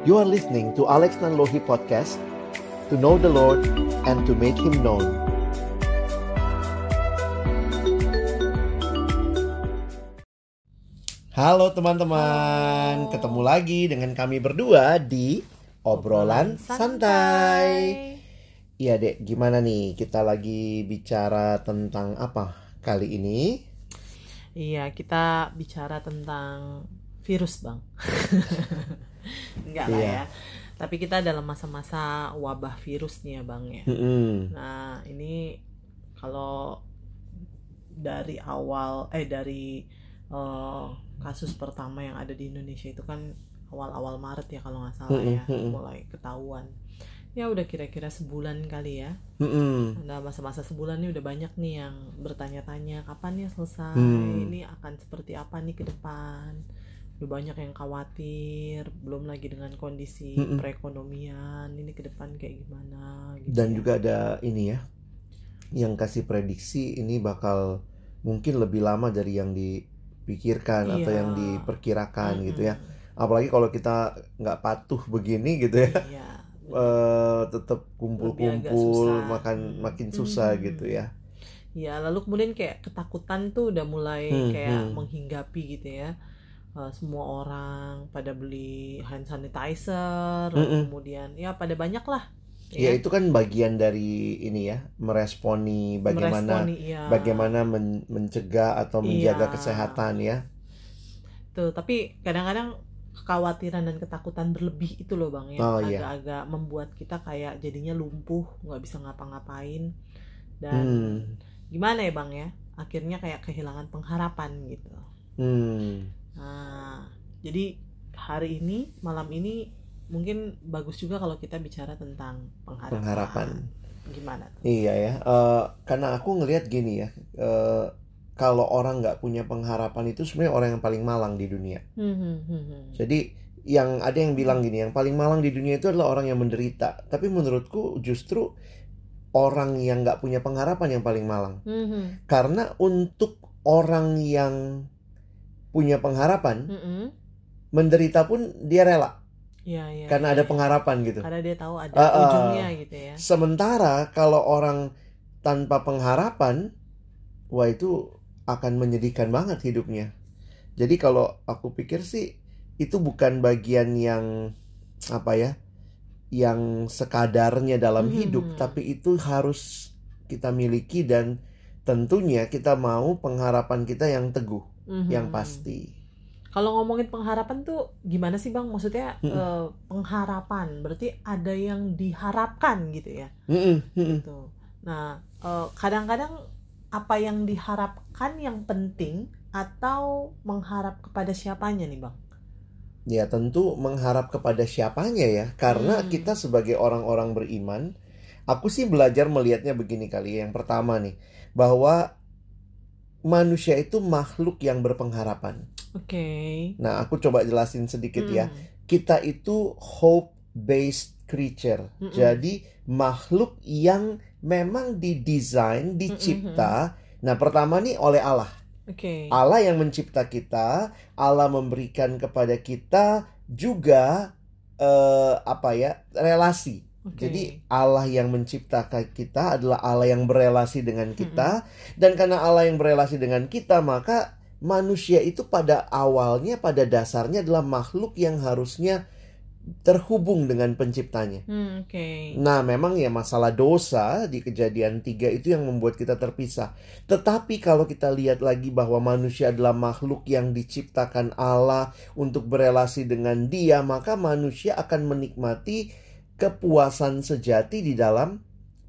You are listening to Alex Nanlohi Podcast To know the Lord and to make Him known Halo teman-teman, ketemu lagi dengan kami berdua di Obrolan Santai. Iya dek, gimana nih kita lagi bicara tentang apa kali ini? Iya, kita bicara tentang virus, Bang. Enggak lah Iya. ya. Tapi kita dalam masa-masa wabah virus nih ya, Bang ya. Mm-mm. Nah, ini kalau dari awal eh dari eh, kasus pertama yang ada di Indonesia itu kan awal-awal Maret ya kalau nggak salah ya, Mm-mm, mm-mm. mulai ketahuan. Ya udah kira-kira sebulan kali ya. Mm-mm. Nah, masa-masa sebulan ini udah banyak nih yang bertanya-tanya kapan ya selesai, Hmm. ini akan seperti apa nih ke depan. Banyak yang khawatir, belum lagi dengan kondisi Mm-mm. perekonomian, ini ke depan kayak gimana gitu Dan ya. juga ada ini ya, yang kasih prediksi ini bakal mungkin lebih lama dari yang dipikirkan atau Iya. yang diperkirakan gitu ya. Apalagi kalau kita nggak patuh begini gitu ya, Iya. eh tetap kumpul-kumpul, makan Hmm. makin susah Hmm. gitu ya. Ya, lalu kemudian kayak ketakutan tuh udah mulai Hmm, kayak hmm. menghinggapi gitu ya. Eh, semua orang pada beli hand sanitizer, lalu Mm-mm. kemudian ya pada banyak lah. Ya itu kan bagian dari ini ya, meresponi bagaimana meresponi, iya. bagaimana men- mencegah atau menjaga Iya. kesehatan ya. Tuh, tapi kadang-kadang kekhawatiran dan ketakutan berlebih itu loh bang ya, Oh, iya. agak-agak membuat kita kayak jadinya lumpuh, nggak bisa ngapa-ngapain dan Hmm. gimana ya bang ya, akhirnya kayak kehilangan pengharapan gitu. Hmm. Nah, jadi hari ini malam ini mungkin bagus juga kalau kita bicara tentang pengharapan. Pengharapan. Gimana? tuh? Iya ya, eh, karena aku ngelihat gini ya, eh, kalau orang nggak punya pengharapan itu sebenarnya orang yang paling malang di dunia. Hmm, hmm, hmm, hmm. Jadi yang ada yang bilang gini, yang paling malang di dunia itu adalah orang yang menderita. Tapi menurutku justru orang yang nggak punya pengharapan yang paling malang. Hmm, hmm. Karena untuk orang yang punya pengharapan, Hmm, hmm. menderita pun dia rela Iya, iya, karena iya, ada iya. pengharapan gitu. Karena dia tahu ada ah. ujungnya gitu ya. Sementara kalau orang tanpa pengharapan, wah itu akan menyedihkan banget hidupnya. Jadi kalau aku pikir sih itu bukan bagian yang apa ya, yang sekadarnya dalam Mhm. hidup, tapi itu harus kita miliki dan tentunya kita mau pengharapan kita yang teguh, Mhm. yang pasti. Kalau ngomongin pengharapan tuh gimana sih bang? Maksudnya Mm-mm. eh, pengharapan berarti ada yang diharapkan gitu ya. Mm-mm. Gitu. Nah eh, kadang-kadang apa yang diharapkan yang penting atau mengharap kepada siapanya nih bang? Ya tentu mengharap kepada siapanya ya Karena Hmm. kita sebagai orang-orang beriman Aku sih belajar melihatnya begini kali ya. Yang pertama nih Bahwa manusia itu makhluk yang berpengharapan Oke. Nah aku coba jelasin sedikit ya Hmm. Kita itu hope-based creature Mm-mm. Jadi makhluk yang memang didesain, dicipta Nah pertama nih oleh Allah Oke. Allah yang mencipta kita, Allah memberikan kepada kita juga eh, apa ya relasi. Oke. Jadi Allah yang menciptakan kita adalah Allah yang berelasi dengan kita dan karena Allah yang berelasi dengan kita maka manusia itu pada awalnya pada dasarnya adalah makhluk yang harusnya terhubung dengan penciptanya. Hmm. Nah, memang ya masalah dosa di kejadian tiga itu yang membuat kita terpisah. Tetapi kalau kita lihat lagi bahwa manusia adalah makhluk yang diciptakan Allah untuk berelasi dengan dia, maka manusia akan menikmati kepuasan sejati di dalam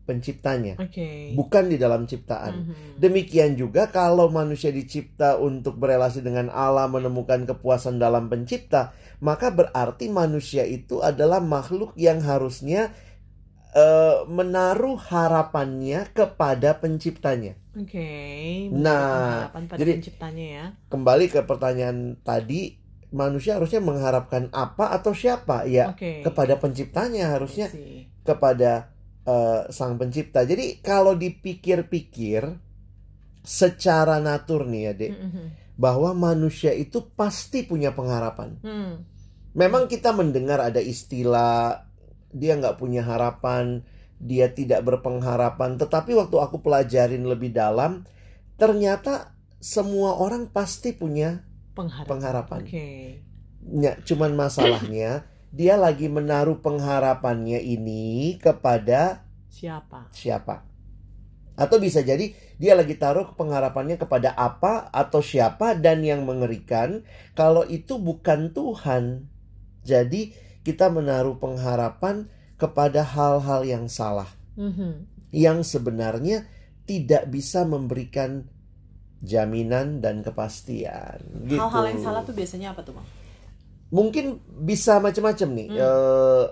penciptanya, Oke. bukan di dalam ciptaan. Mhm. Demikian juga kalau manusia dicipta untuk berelasi dengan Allah menemukan kepuasan dalam pencipta, maka berarti manusia itu adalah makhluk yang harusnya eh, menaruh harapannya kepada penciptanya. Oke. Nah, Harapan pada jadi- penciptanya ya. Kembali ke pertanyaan tadi, manusia harusnya mengharapkan apa atau siapa? Ya, Oke. kepada penciptanya harusnya I see. kepada eh, sang pencipta. Jadi kalau dipikir-pikir secara natur nih ya, Dek, Mhm. bahwa manusia itu pasti punya pengharapan. Hmm. Memang kita mendengar ada istilah dia nggak punya harapan, dia tidak berpengharapan. Tetapi waktu aku pelajarin lebih dalam, ternyata semua orang pasti punya Pengharapan. pengharapan. Oke. Ya, cuman masalahnya dia lagi menaruh pengharapannya ini kepada Siapa? siapa? Atau bisa jadi dia lagi taruh pengharapannya kepada apa atau siapa dan yang mengerikan kalau itu bukan Tuhan. Jadi kita menaruh pengharapan kepada hal-hal yang salah Mhm. yang sebenarnya tidak bisa memberikan jaminan dan kepastian. Gitu. Hal-hal yang salah tuh biasanya apa tuh, Bang? mungkin bisa macam-macam nih. Hmm. Eh,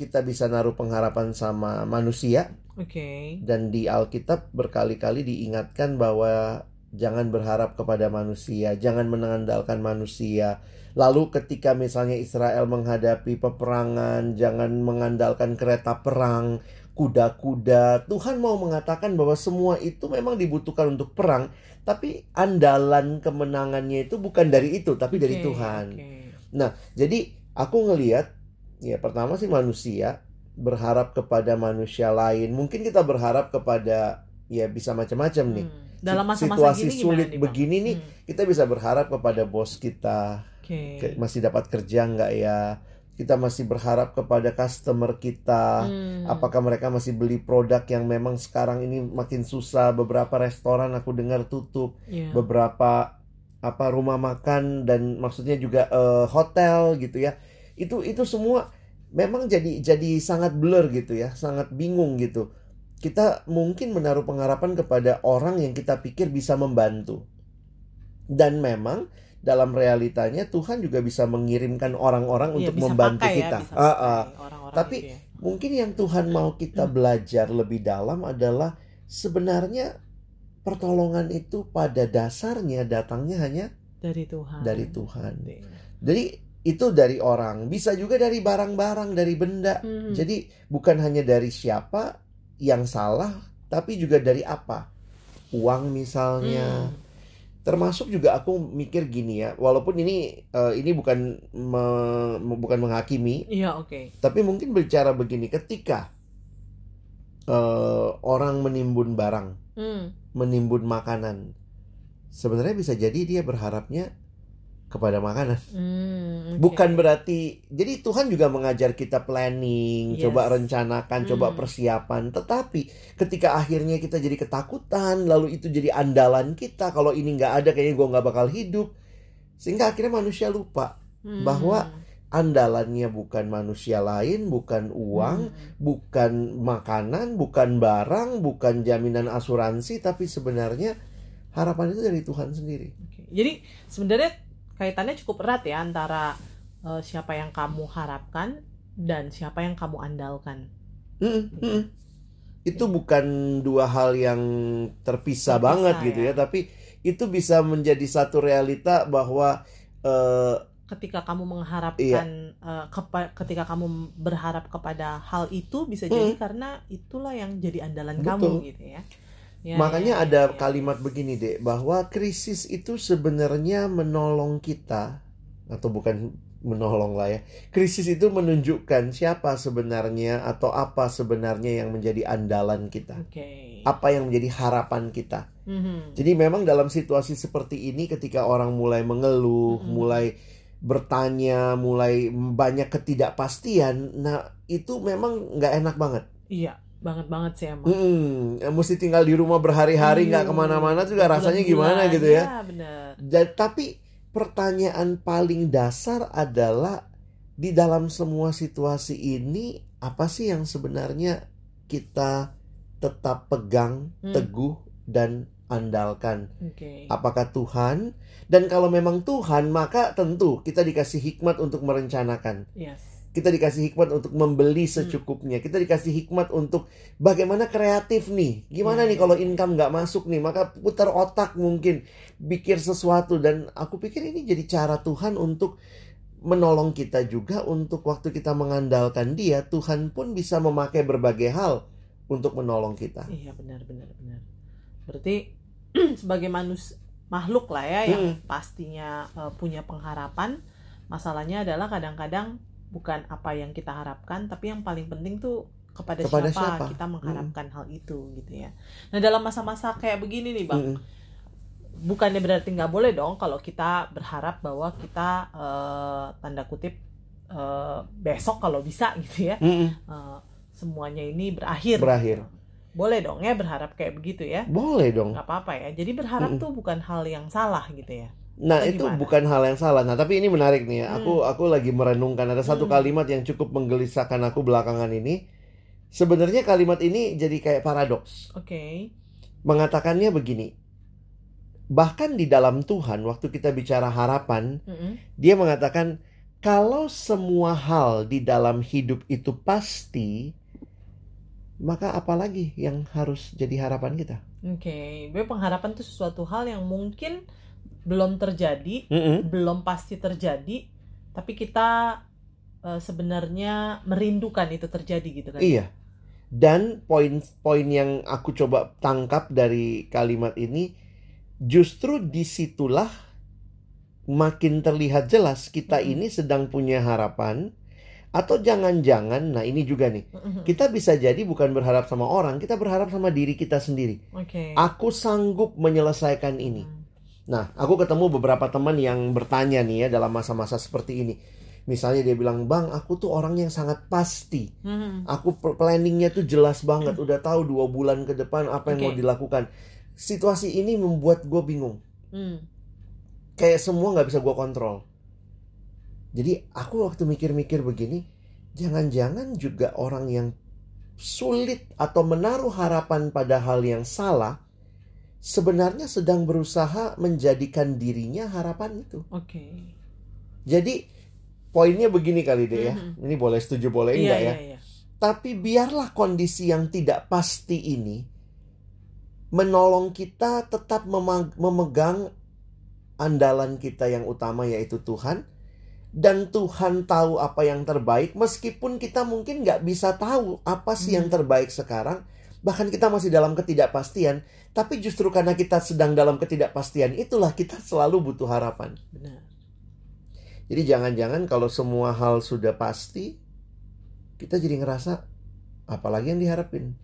kita bisa naruh pengharapan sama manusia Oke. dan di Alkitab berkali-kali diingatkan bahwa jangan berharap kepada manusia, jangan mengandalkan manusia. Lalu ketika misalnya Israel menghadapi peperangan, jangan mengandalkan kereta perang, kuda-kuda. Tuhan mau mengatakan bahwa semua itu memang dibutuhkan untuk perang, tapi andalan kemenangannya itu bukan dari itu, tapi dari Oke, Tuhan. oke. Jadi aku ngelihat ya pertama sih manusia berharap kepada manusia lain. Mungkin kita berharap kepada ya bisa macam-macam nih. Hmm. Dalam masa-masa Situasi gini gimana sulit nih, Bang? begini nih, Hmm. kita bisa berharap kepada bos kita, ke- masih dapat kerja nggak ya? Kita masih berharap kepada customer kita. Hmm. Apakah mereka masih beli produk yang memang sekarang ini makin susah? Beberapa restoran aku dengar tutup Iya. beberapa apa rumah makan dan maksudnya juga eh, hotel gitu ya itu itu semua memang jadi jadi sangat blur gitu ya sangat bingung gitu kita mungkin menaruh pengharapan kepada orang yang kita pikir bisa membantu dan memang dalam realitanya Tuhan juga bisa mengirimkan orang-orang Iya, untuk bisa membantu pakai ya, kita bisa Ah, ah. pakai orang-orang Tapi- itu ya. Mungkin yang Tuhan mau kita belajar lebih dalam adalah sebenarnya pertolongan itu pada dasarnya datangnya hanya dari Tuhan. dari Tuhan. Iya. Jadi itu dari orang, bisa juga dari barang-barang, dari benda. Hmm. Jadi bukan hanya dari siapa yang salah, tapi juga dari apa. Uang misalnya. Hmm. Termasuk juga aku mikir gini ya, walaupun ini eh, ini bukan me- bukan menghakimi, Iya, oke. tapi mungkin bicara begini, ketika eh, orang menimbun barang, Hmm. menimbun makanan, sebenarnya bisa jadi dia berharapnya kepada makanan. Hmm, oke. Bukan berarti, jadi Tuhan juga mengajar kita planning, Yes. coba rencanakan, coba Hmm. persiapan. Tetapi ketika akhirnya kita jadi ketakutan, lalu itu jadi andalan kita. Kalau ini nggak ada, kayaknya gue nggak bakal hidup. Sehingga akhirnya manusia lupa Hmm. bahwa andalannya bukan manusia lain, bukan uang, Hmm. bukan makanan, bukan barang, bukan jaminan asuransi, tapi sebenarnya harapan itu dari Tuhan sendiri. Oke. Jadi sebenarnya kaitannya cukup erat ya antara eh, siapa yang kamu harapkan dan siapa yang kamu andalkan. Mm, mm. Itu bukan dua hal yang terpisah, Terpisah, banget gitu ya, ya. tapi itu bisa menjadi satu realita bahwa eh, Ketika kamu mengharapkan, Iya. kepa- ketika kamu berharap kepada hal itu bisa Hmm. jadi karena itulah yang jadi andalan Betul. kamu gitu ya. Ya, makanya ya, ada ya, kalimat begini deh, bahwa krisis itu sebenarnya menolong kita atau bukan menolong lah ya. Krisis itu menunjukkan siapa sebenarnya atau apa sebenarnya yang menjadi andalan kita. Oke. Apa yang menjadi harapan kita. Mhm. Jadi memang dalam situasi seperti ini ketika orang mulai mengeluh, Mm-mm. mulai bertanya, mulai banyak ketidakpastian, nah itu memang nggak enak banget. Iya, banget banget sih emang. Hmm, mesti tinggal di rumah berhari-hari nggak ke mana-mana juga rasanya gimana gitu ya. Iya, benar. Dan tapi pertanyaan paling dasar adalah di dalam semua situasi ini apa sih yang sebenarnya kita tetap pegang, Hmm. teguh dan andalkan? Oke. Apakah Tuhan? Dan kalau memang Tuhan, maka tentu kita dikasih hikmat untuk merencanakan. Yes. Kita dikasih hikmat untuk membeli Hmm. secukupnya. Kita dikasih hikmat untuk bagaimana kreatif nih. Gimana Hmm. nih kalau income nggak masuk nih? Maka putar otak mungkin. Pikir sesuatu. Dan aku pikir ini jadi cara Tuhan untuk menolong kita juga untuk waktu kita mengandalkan dia. Tuhan pun bisa memakai berbagai hal untuk menolong kita. Iya, benar benar benar. Berarti sebagai manus makhluk lah ya yang Hmm. pastinya eh, punya pengharapan masalahnya adalah kadang-kadang bukan apa yang kita harapkan tapi yang paling penting tuh kepada, Kepada siapa, siapa? kita mengharapkan hal itu gitu ya nah dalam masa-masa kayak begini nih bang Mm-mm. bukannya berarti nggak boleh dong kalau kita berharap bahwa kita eh, tanda kutip eh, besok kalau bisa gitu ya Mm-mm. eh, semuanya ini berakhir Berakhir. boleh dong ya berharap kayak begitu ya Boleh dong. nggak apa-apa ya jadi berharap Mm-mm. tuh bukan hal yang salah gitu ya Nah, itu gimana? bukan hal yang salah. Nah, tapi ini menarik nih ya. Hmm. Aku aku lagi merenungkan ada satu Hmm. kalimat yang cukup menggelisahkan aku belakangan ini. Sebenarnya kalimat ini jadi kayak paradoks. oke Mengatakannya begini. Bahkan di dalam Tuhan waktu kita bicara harapan, Mm-mm. dia mengatakan kalau semua hal di dalam hidup itu pasti, maka apalagi yang harus jadi harapan kita? Oke, Berarti pengharapan itu sesuatu hal yang mungkin belum terjadi, Mm-mm. belum pasti terjadi, tapi kita eh, sebenarnya merindukan itu terjadi gitu kan? Iya. Dan poin-poin yang aku coba tangkap dari kalimat ini justru di situlah makin terlihat jelas kita Mm-mm. ini sedang punya harapan atau jangan-jangan nah ini juga nih kita bisa jadi bukan berharap sama orang kita berharap sama diri kita sendiri Oke. aku sanggup menyelesaikan ini Hmm. Nah, aku ketemu beberapa teman yang bertanya nih ya dalam masa-masa seperti ini. Misalnya dia bilang, "Bang, aku tuh orang yang sangat pasti. Mhm. Aku pl- planningnya tuh jelas banget. Udah tahu dua bulan ke depan apa yang Oke. mau dilakukan." Situasi ini membuat gue bingung. Hmm. Kayak semua nggak bisa gue kontrol. Jadi aku waktu mikir-mikir begini, jangan-jangan juga orang yang sulit atau menaruh harapan pada hal yang salah, sebenarnya sedang berusaha menjadikan dirinya harapan itu. Oke. Jadi poinnya begini kali deh ya. Mhm. Ini boleh setuju boleh Iya, enggak ya. iya. Tapi biarlah kondisi yang tidak pasti ini menolong kita tetap memegang andalan kita yang utama yaitu Tuhan dan Tuhan tahu apa yang terbaik meskipun kita mungkin nggak bisa tahu apa sih yang Hmm. terbaik sekarang bahkan kita masih dalam ketidakpastian tapi justru karena kita sedang dalam ketidakpastian itulah kita selalu butuh harapan Benar. jadi jangan-jangan kalau semua hal sudah pasti, kita jadi ngerasa apalagi yang diharapin.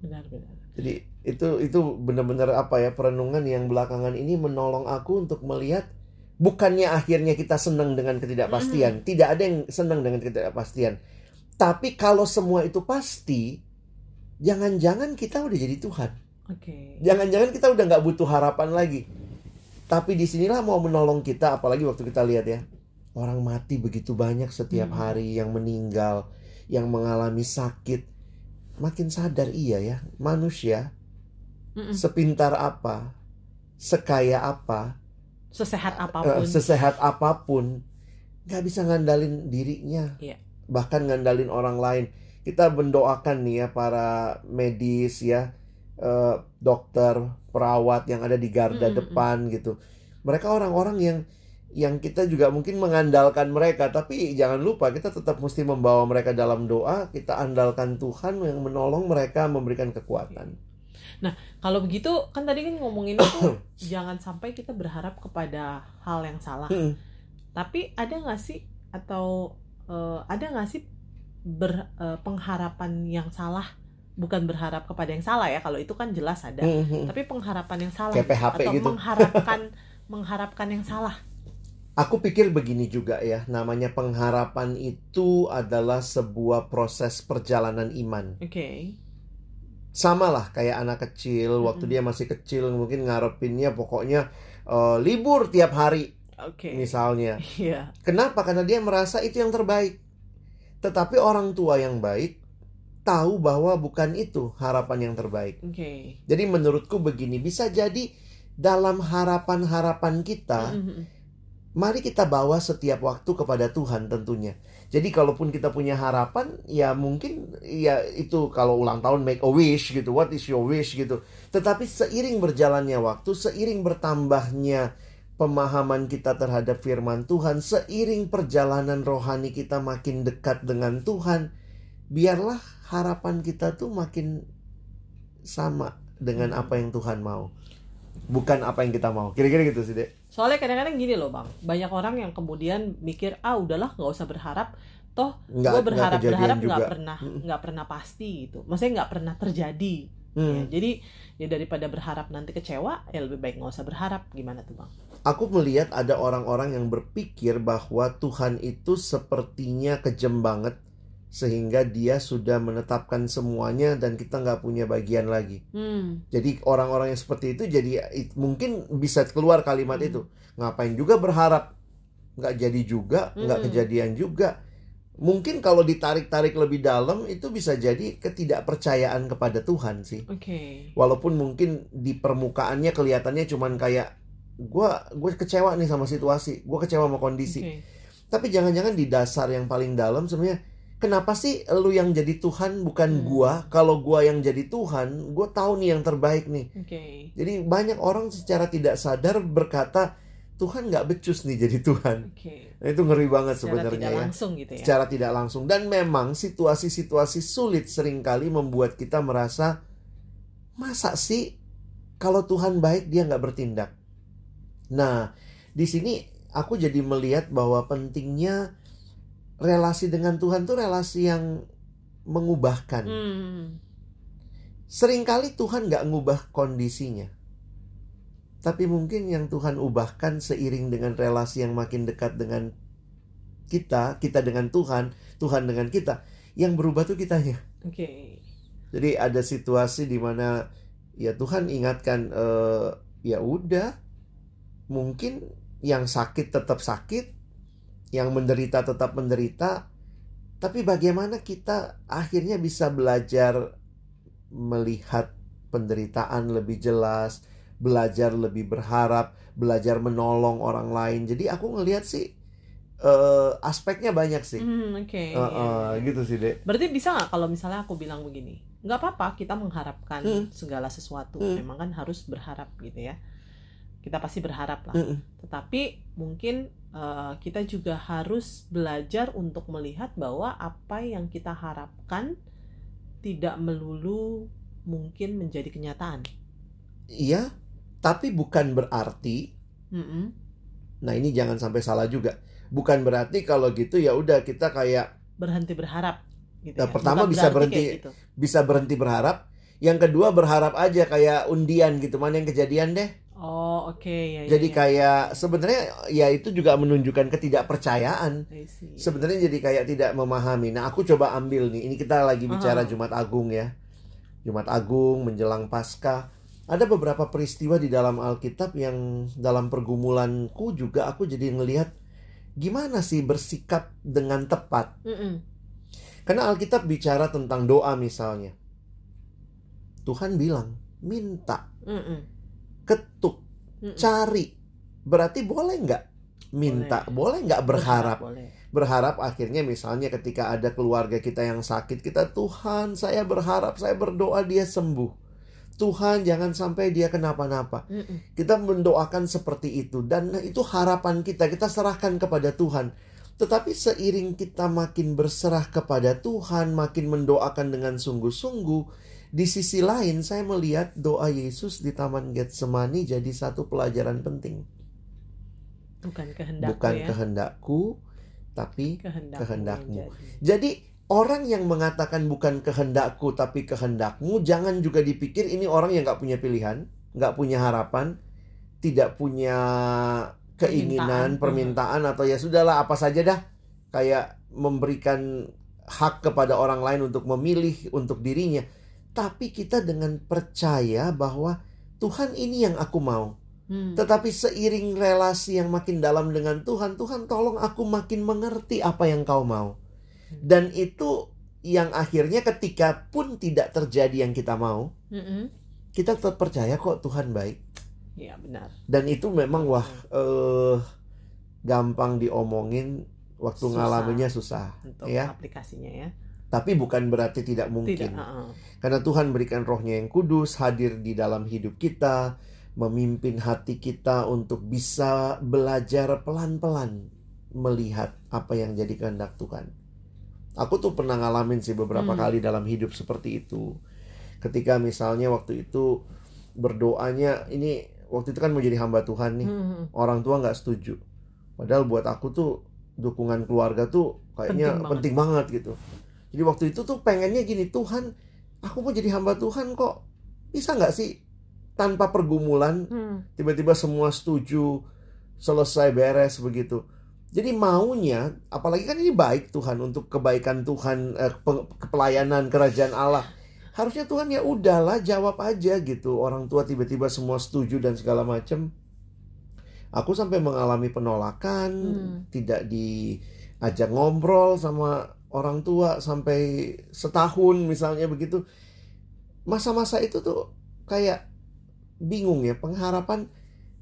Benar, benar. Jadi itu itu benar-benar apa ya perenungan yang belakangan ini menolong aku untuk melihat bukannya akhirnya kita senang dengan ketidakpastian, tidak ada yang senang dengan ketidakpastian. Tapi kalau semua itu pasti, jangan-jangan kita udah jadi Tuhan. Oke. Jangan-jangan kita udah nggak butuh harapan lagi. Tapi di sinilah mau menolong kita, apalagi waktu kita lihat ya, orang mati begitu banyak setiap Hmm. hari yang meninggal, yang mengalami sakit. Makin sadar iya ya, manusia Mm-mm. sepintar apa, sekaya apa, Sesehat eh, apa pun. sesehat apa pun, nggak bisa ngandalin dirinya, Iya. bahkan ngandalin orang lain. Kita mendoakan nih ya para medis ya, eh, dokter, perawat yang ada di garda Mm-mm-mm. depan gitu. Mereka orang-orang yang yang kita juga mungkin mengandalkan mereka, tapi jangan lupa kita tetap mesti membawa mereka dalam doa. Kita andalkan Tuhan yang menolong mereka, memberikan kekuatan. Kalau begitu kan tadi kan ngomongin itu jangan sampai kita berharap kepada hal yang salah. Mm-mm. Tapi ada nggak sih atau eh, ada nggak sih ber, eh, pengharapan yang salah? Bukan berharap kepada yang salah ya. Kalau itu kan jelas ada. Mm-mm. Tapi pengharapan yang salah PHP atau gitu. mengharapkan mengharapkan yang salah. Aku pikir begini juga ya, namanya pengharapan itu adalah sebuah proses perjalanan iman. Oke. Sama lah kayak anak kecil, waktu Mm-mm. dia masih kecil mungkin ngarepinnya pokoknya eh, libur tiap hari Oke. misalnya. Iya. Kenapa? Karena dia merasa itu yang terbaik. Tetapi orang tua yang baik tahu bahwa bukan itu harapan yang terbaik. Oke. Jadi menurutku begini, bisa jadi dalam harapan-harapan kita Mm-mm. Mari kita bawa setiap waktu kepada Tuhan tentunya. Jadi kalaupun kita punya harapan, ya mungkin ya itu kalau ulang tahun make a wish gitu. What is your wish gitu. Tetapi seiring berjalannya waktu, seiring bertambahnya pemahaman kita terhadap firman Tuhan, seiring perjalanan rohani kita makin dekat dengan Tuhan, biarlah harapan kita tuh makin sama dengan apa yang Tuhan mau. Bukan apa yang kita mau. Kira-kira gitu sih, Dek. soalnya kadang-kadang gini loh bang banyak orang yang kemudian mikir ah udahlah nggak usah berharap toh gue berharap kejadian berharap nggak pernah nggak pernah pasti gitu maksudnya nggak pernah terjadi Hmm. Ya, jadi ya daripada berharap nanti kecewa ya lebih baik nggak usah berharap gimana tuh bang Aku melihat ada orang-orang yang berpikir bahwa Tuhan itu sepertinya kejem banget sehingga dia sudah menetapkan semuanya dan kita nggak punya bagian lagi. hmm. Jadi orang-orang yang seperti itu jadi it- mungkin bisa keluar kalimat Hmm. itu. Ngapain juga berharap nggak jadi juga, nggak Hmm. kejadian juga. Mungkin kalau ditarik-tarik lebih dalam itu bisa jadi ketidakpercayaan kepada Tuhan sih. oke Walaupun mungkin di permukaannya kelihatannya cuman kayak gua gue kecewa nih sama situasi, gue kecewa sama kondisi. Oke. Tapi jangan-jangan di dasar yang paling dalam sebenarnya kenapa sih lu yang jadi Tuhan bukan Hmm. gua? Kalau gua yang jadi Tuhan, gue tahu nih yang terbaik nih. oke Jadi banyak orang secara tidak sadar berkata Tuhan nggak becus nih jadi Tuhan. oke Nah, itu ngeri banget secara sebenarnya tidak ya. langsung gitu ya Secara tidak langsung dan memang situasi-situasi sulit sering kali membuat kita merasa masa sih kalau Tuhan baik dia nggak bertindak. Nah, di sini aku jadi melihat bahwa pentingnya relasi dengan Tuhan tuh relasi yang mengubahkan. hmm. Seringkali Tuhan nggak ngubah kondisinya. Tapi mungkin yang Tuhan ubahkan seiring dengan relasi yang makin dekat dengan kita, kita dengan Tuhan, Tuhan dengan kita. Yang berubah tuh kitanya. oke Jadi ada situasi di mana ya Tuhan ingatkan eh, ya udah mungkin yang sakit tetap sakit, yang menderita tetap menderita, tapi bagaimana kita akhirnya bisa belajar melihat penderitaan lebih jelas, belajar lebih berharap, belajar menolong orang lain. Jadi aku ngelihat sih eh, aspeknya banyak sih. Hmm, oke Eh, eh, iya. gitu sih dek. Berarti bisa nggak kalau misalnya aku bilang begini, nggak apa-apa kita mengharapkan Hmm. segala sesuatu, Hmm. memang kan harus berharap gitu ya. Kita pasti berharap lah. Mm-mm. Tetapi mungkin eh, kita juga harus belajar untuk melihat bahwa apa yang kita harapkan tidak melulu mungkin menjadi kenyataan. Iya, tapi bukan berarti Mm-mm. Nah ini jangan sampai salah juga. Bukan berarti kalau gitu ya udah kita kayak Berhenti berharap. Gitu Nah, ya. pertama Bukan bisa berhenti- gitu. bisa berhenti berharap. Yang kedua berharap aja kayak undian gitu mana yang kejadian deh. Oh oke ya. ya, Jadi ya. kayak sebenarnya ya itu juga menunjukkan ketidakpercayaan. Sebenarnya jadi kayak tidak memahami. Nah aku coba ambil nih. Ini kita lagi bicara Ah. Jumat Agung ya. Jumat Agung menjelang Paskah. Ada beberapa peristiwa di dalam Alkitab yang dalam pergumulanku juga aku jadi ngelihat gimana sih bersikap dengan tepat. Mm-mm. Karena Alkitab bicara tentang doa misalnya. Tuhan bilang, minta, Mm-mm. Ketuk, Mm-mm. cari. Berarti boleh nggak minta? Boleh nggak berharap? Boleh. Berharap akhirnya misalnya ketika ada keluarga kita yang sakit, kita Tuhan saya berharap, saya berdoa dia sembuh. Tuhan jangan sampai dia kenapa-napa. Mm-mm. Kita mendoakan seperti itu dan itu harapan kita, kita serahkan kepada Tuhan. Tetapi seiring kita makin berserah kepada Tuhan, makin mendoakan dengan sungguh-sungguh, di sisi lain saya melihat doa Yesus di Taman Getsemani jadi satu pelajaran penting. Bukan kehendakku Bukan ya. kehendakku, tapi kehendakmu. kehendakmu. jadi. jadi orang yang mengatakan bukan kehendakku tapi kehendakmu, jangan juga dipikir ini orang yang nggak punya pilihan, nggak punya harapan, tidak punya keinginan, Permintaan. permintaan atau ya sudahlah apa saja dah, kayak memberikan hak kepada orang lain untuk memilih untuk dirinya. Tapi kita dengan percaya bahwa Tuhan ini yang aku mau. Hmm. Tetapi seiring relasi yang makin dalam dengan Tuhan, Tuhan tolong aku makin mengerti apa yang kau mau. Dan itu yang akhirnya ketika pun tidak terjadi yang kita mau, kita tetap percaya kok Tuhan baik. Iya benar. Dan itu memang wah eh gampang diomongin waktu Susah. ngalaminnya susah, Untuk ya. aplikasinya ya. Tapi bukan berarti tidak Tidak. mungkin. uh-uh. Karena Tuhan berikan rohnya yang kudus hadir di dalam hidup kita, memimpin hati kita untuk bisa belajar pelan-pelan melihat apa yang jadi kehendak Tuhan. Aku tuh pernah ngalamin sih beberapa Hmm. kali dalam hidup seperti itu. Ketika misalnya waktu itu berdoanya ini waktu itu kan mau jadi hamba Tuhan nih. Hmm. Orang tua nggak setuju. Padahal buat aku tuh dukungan keluarga tuh kayaknya Penting penting banget. banget, gitu. Jadi waktu itu tuh pengennya gini, Tuhan, aku mau jadi hamba Tuhan kok. Bisa nggak sih tanpa pergumulan Hmm. tiba-tiba semua setuju selesai beres begitu jadi maunya apalagi kan ini baik Tuhan untuk kebaikan Tuhan eh, pe- pelayanan kerajaan Allah harusnya Tuhan ya udahlah jawab aja gitu orang tua tiba-tiba semua setuju dan segala macam aku sampai mengalami penolakan Hmm. tidak diajak ngobrol sama orang tua sampai setahun misalnya begitu masa-masa itu tuh kayak bingung ya pengharapan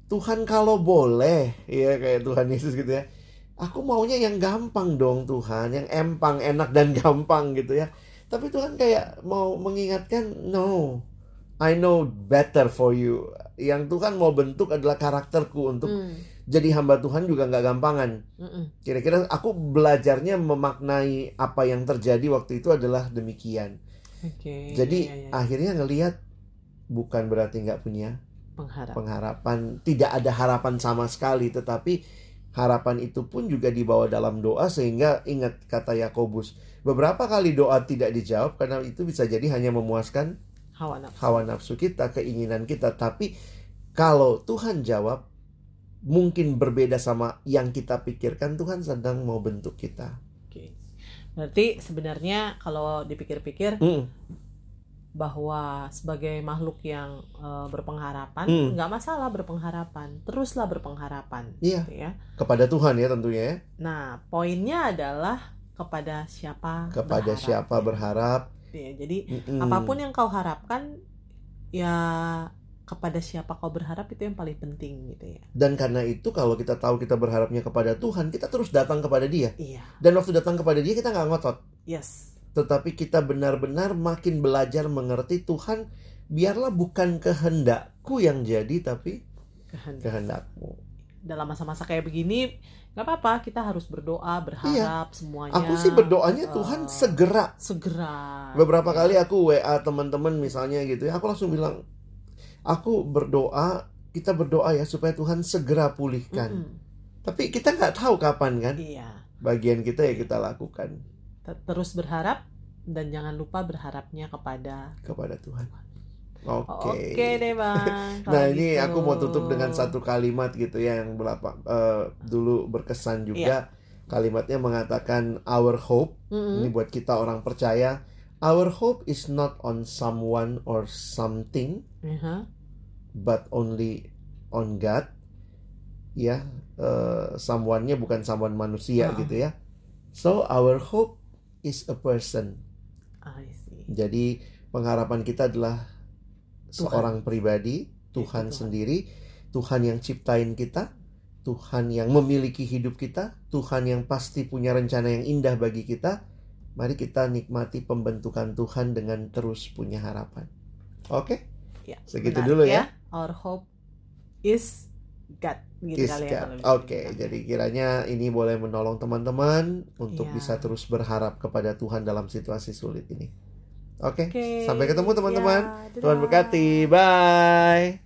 Tuhan kalau boleh ya kayak Tuhan Yesus gitu ya. Aku maunya yang gampang dong Tuhan yang empang enak dan gampang gitu ya. Tapi Tuhan kayak mau mengingatkan no I know better for you. Yang Tuhan mau bentuk adalah karakterku untuk Hmm. Jadi hamba Tuhan juga nggak gampangan kira-kira aku belajarnya memaknai apa yang terjadi waktu itu adalah demikian Oke. jadi iya, iya. akhirnya ngelihat bukan berarti nggak punya pengharap. pengharapan tidak ada harapan sama sekali tetapi harapan itu pun juga dibawa dalam doa sehingga ingat kata Yakobus beberapa kali doa tidak dijawab karena itu bisa jadi hanya memuaskan Hawa nafsu. hawa nafsu kita keinginan kita tapi kalau Tuhan jawab mungkin berbeda sama yang kita pikirkan Tuhan sedang mau bentuk kita Oke. Berarti sebenarnya kalau dipikir-pikir Mm, bahwa sebagai makhluk yang eh, berpengharapan Hmm. nggak masalah berpengharapan, teruslah berpengharapan. Iya. gitu ya. kepada Tuhan ya tentunya ya Nah, poinnya adalah kepada siapa kepada berharap, siapa ya. berharap Ya, jadi Mm-mm. apa pun yang kau harapkan ya kepada siapa kau berharap itu yang paling penting gitu ya. Dan karena itu kalau kita tahu kita berharapnya kepada Tuhan, kita terus datang kepada Dia. Iya. Dan waktu datang kepada Dia kita nggak ngotot, Yes. tetapi kita benar-benar makin belajar mengerti Tuhan. Biarlah bukan kehendakku yang jadi, tapi Kehendak. kehendakmu. Dalam masa-masa kayak begini nggak apa-apa kita harus berdoa berharap semuanya. Aku sih berdoanya eh, Tuhan segera. segera. Beberapa kali aku WA teman-teman misalnya gitu ya, aku langsung bilang, aku berdoa, kita berdoa ya supaya Tuhan segera pulihkan. Mm-mm. Tapi kita nggak tahu kapan kan. Iya. Bagian kita ya kita lakukan Ter- Terus berharap dan jangan lupa berharapnya kepada kepada Tuhan. Oke Oke. deh bang. Nah ini gitu. aku mau tutup dengan satu kalimat gitu ya yang berapa eh, dulu berkesan Iya. juga. Kalimatnya mengatakan our hope. Mm-mm. Ini buat kita orang percaya. Our hope is not on someone or something, Aha. But only on God. Ya, eh, someone-nya bukan someone manusia Ah. gitu ya. So our hope is a person. I see. Jadi pengharapan kita adalah Tuhan. seorang pribadi, Tuhan Tuhan. sendiri, Tuhan yang ciptain kita, Tuhan yang memiliki hidup kita, Tuhan yang pasti punya rencana yang indah bagi kita. Mari kita nikmati pembentukan Tuhan dengan terus punya harapan. Oke, Ya, Segitu benar dulu ya. Our hope is God. Gitu is kali ya Oke, dibilang. jadi kiranya ini boleh menolong teman-teman untuk Iya. bisa terus berharap kepada Tuhan dalam situasi sulit ini. Oke, Oke. sampai ketemu teman-teman. Ya, Tuhan berkati. Bye.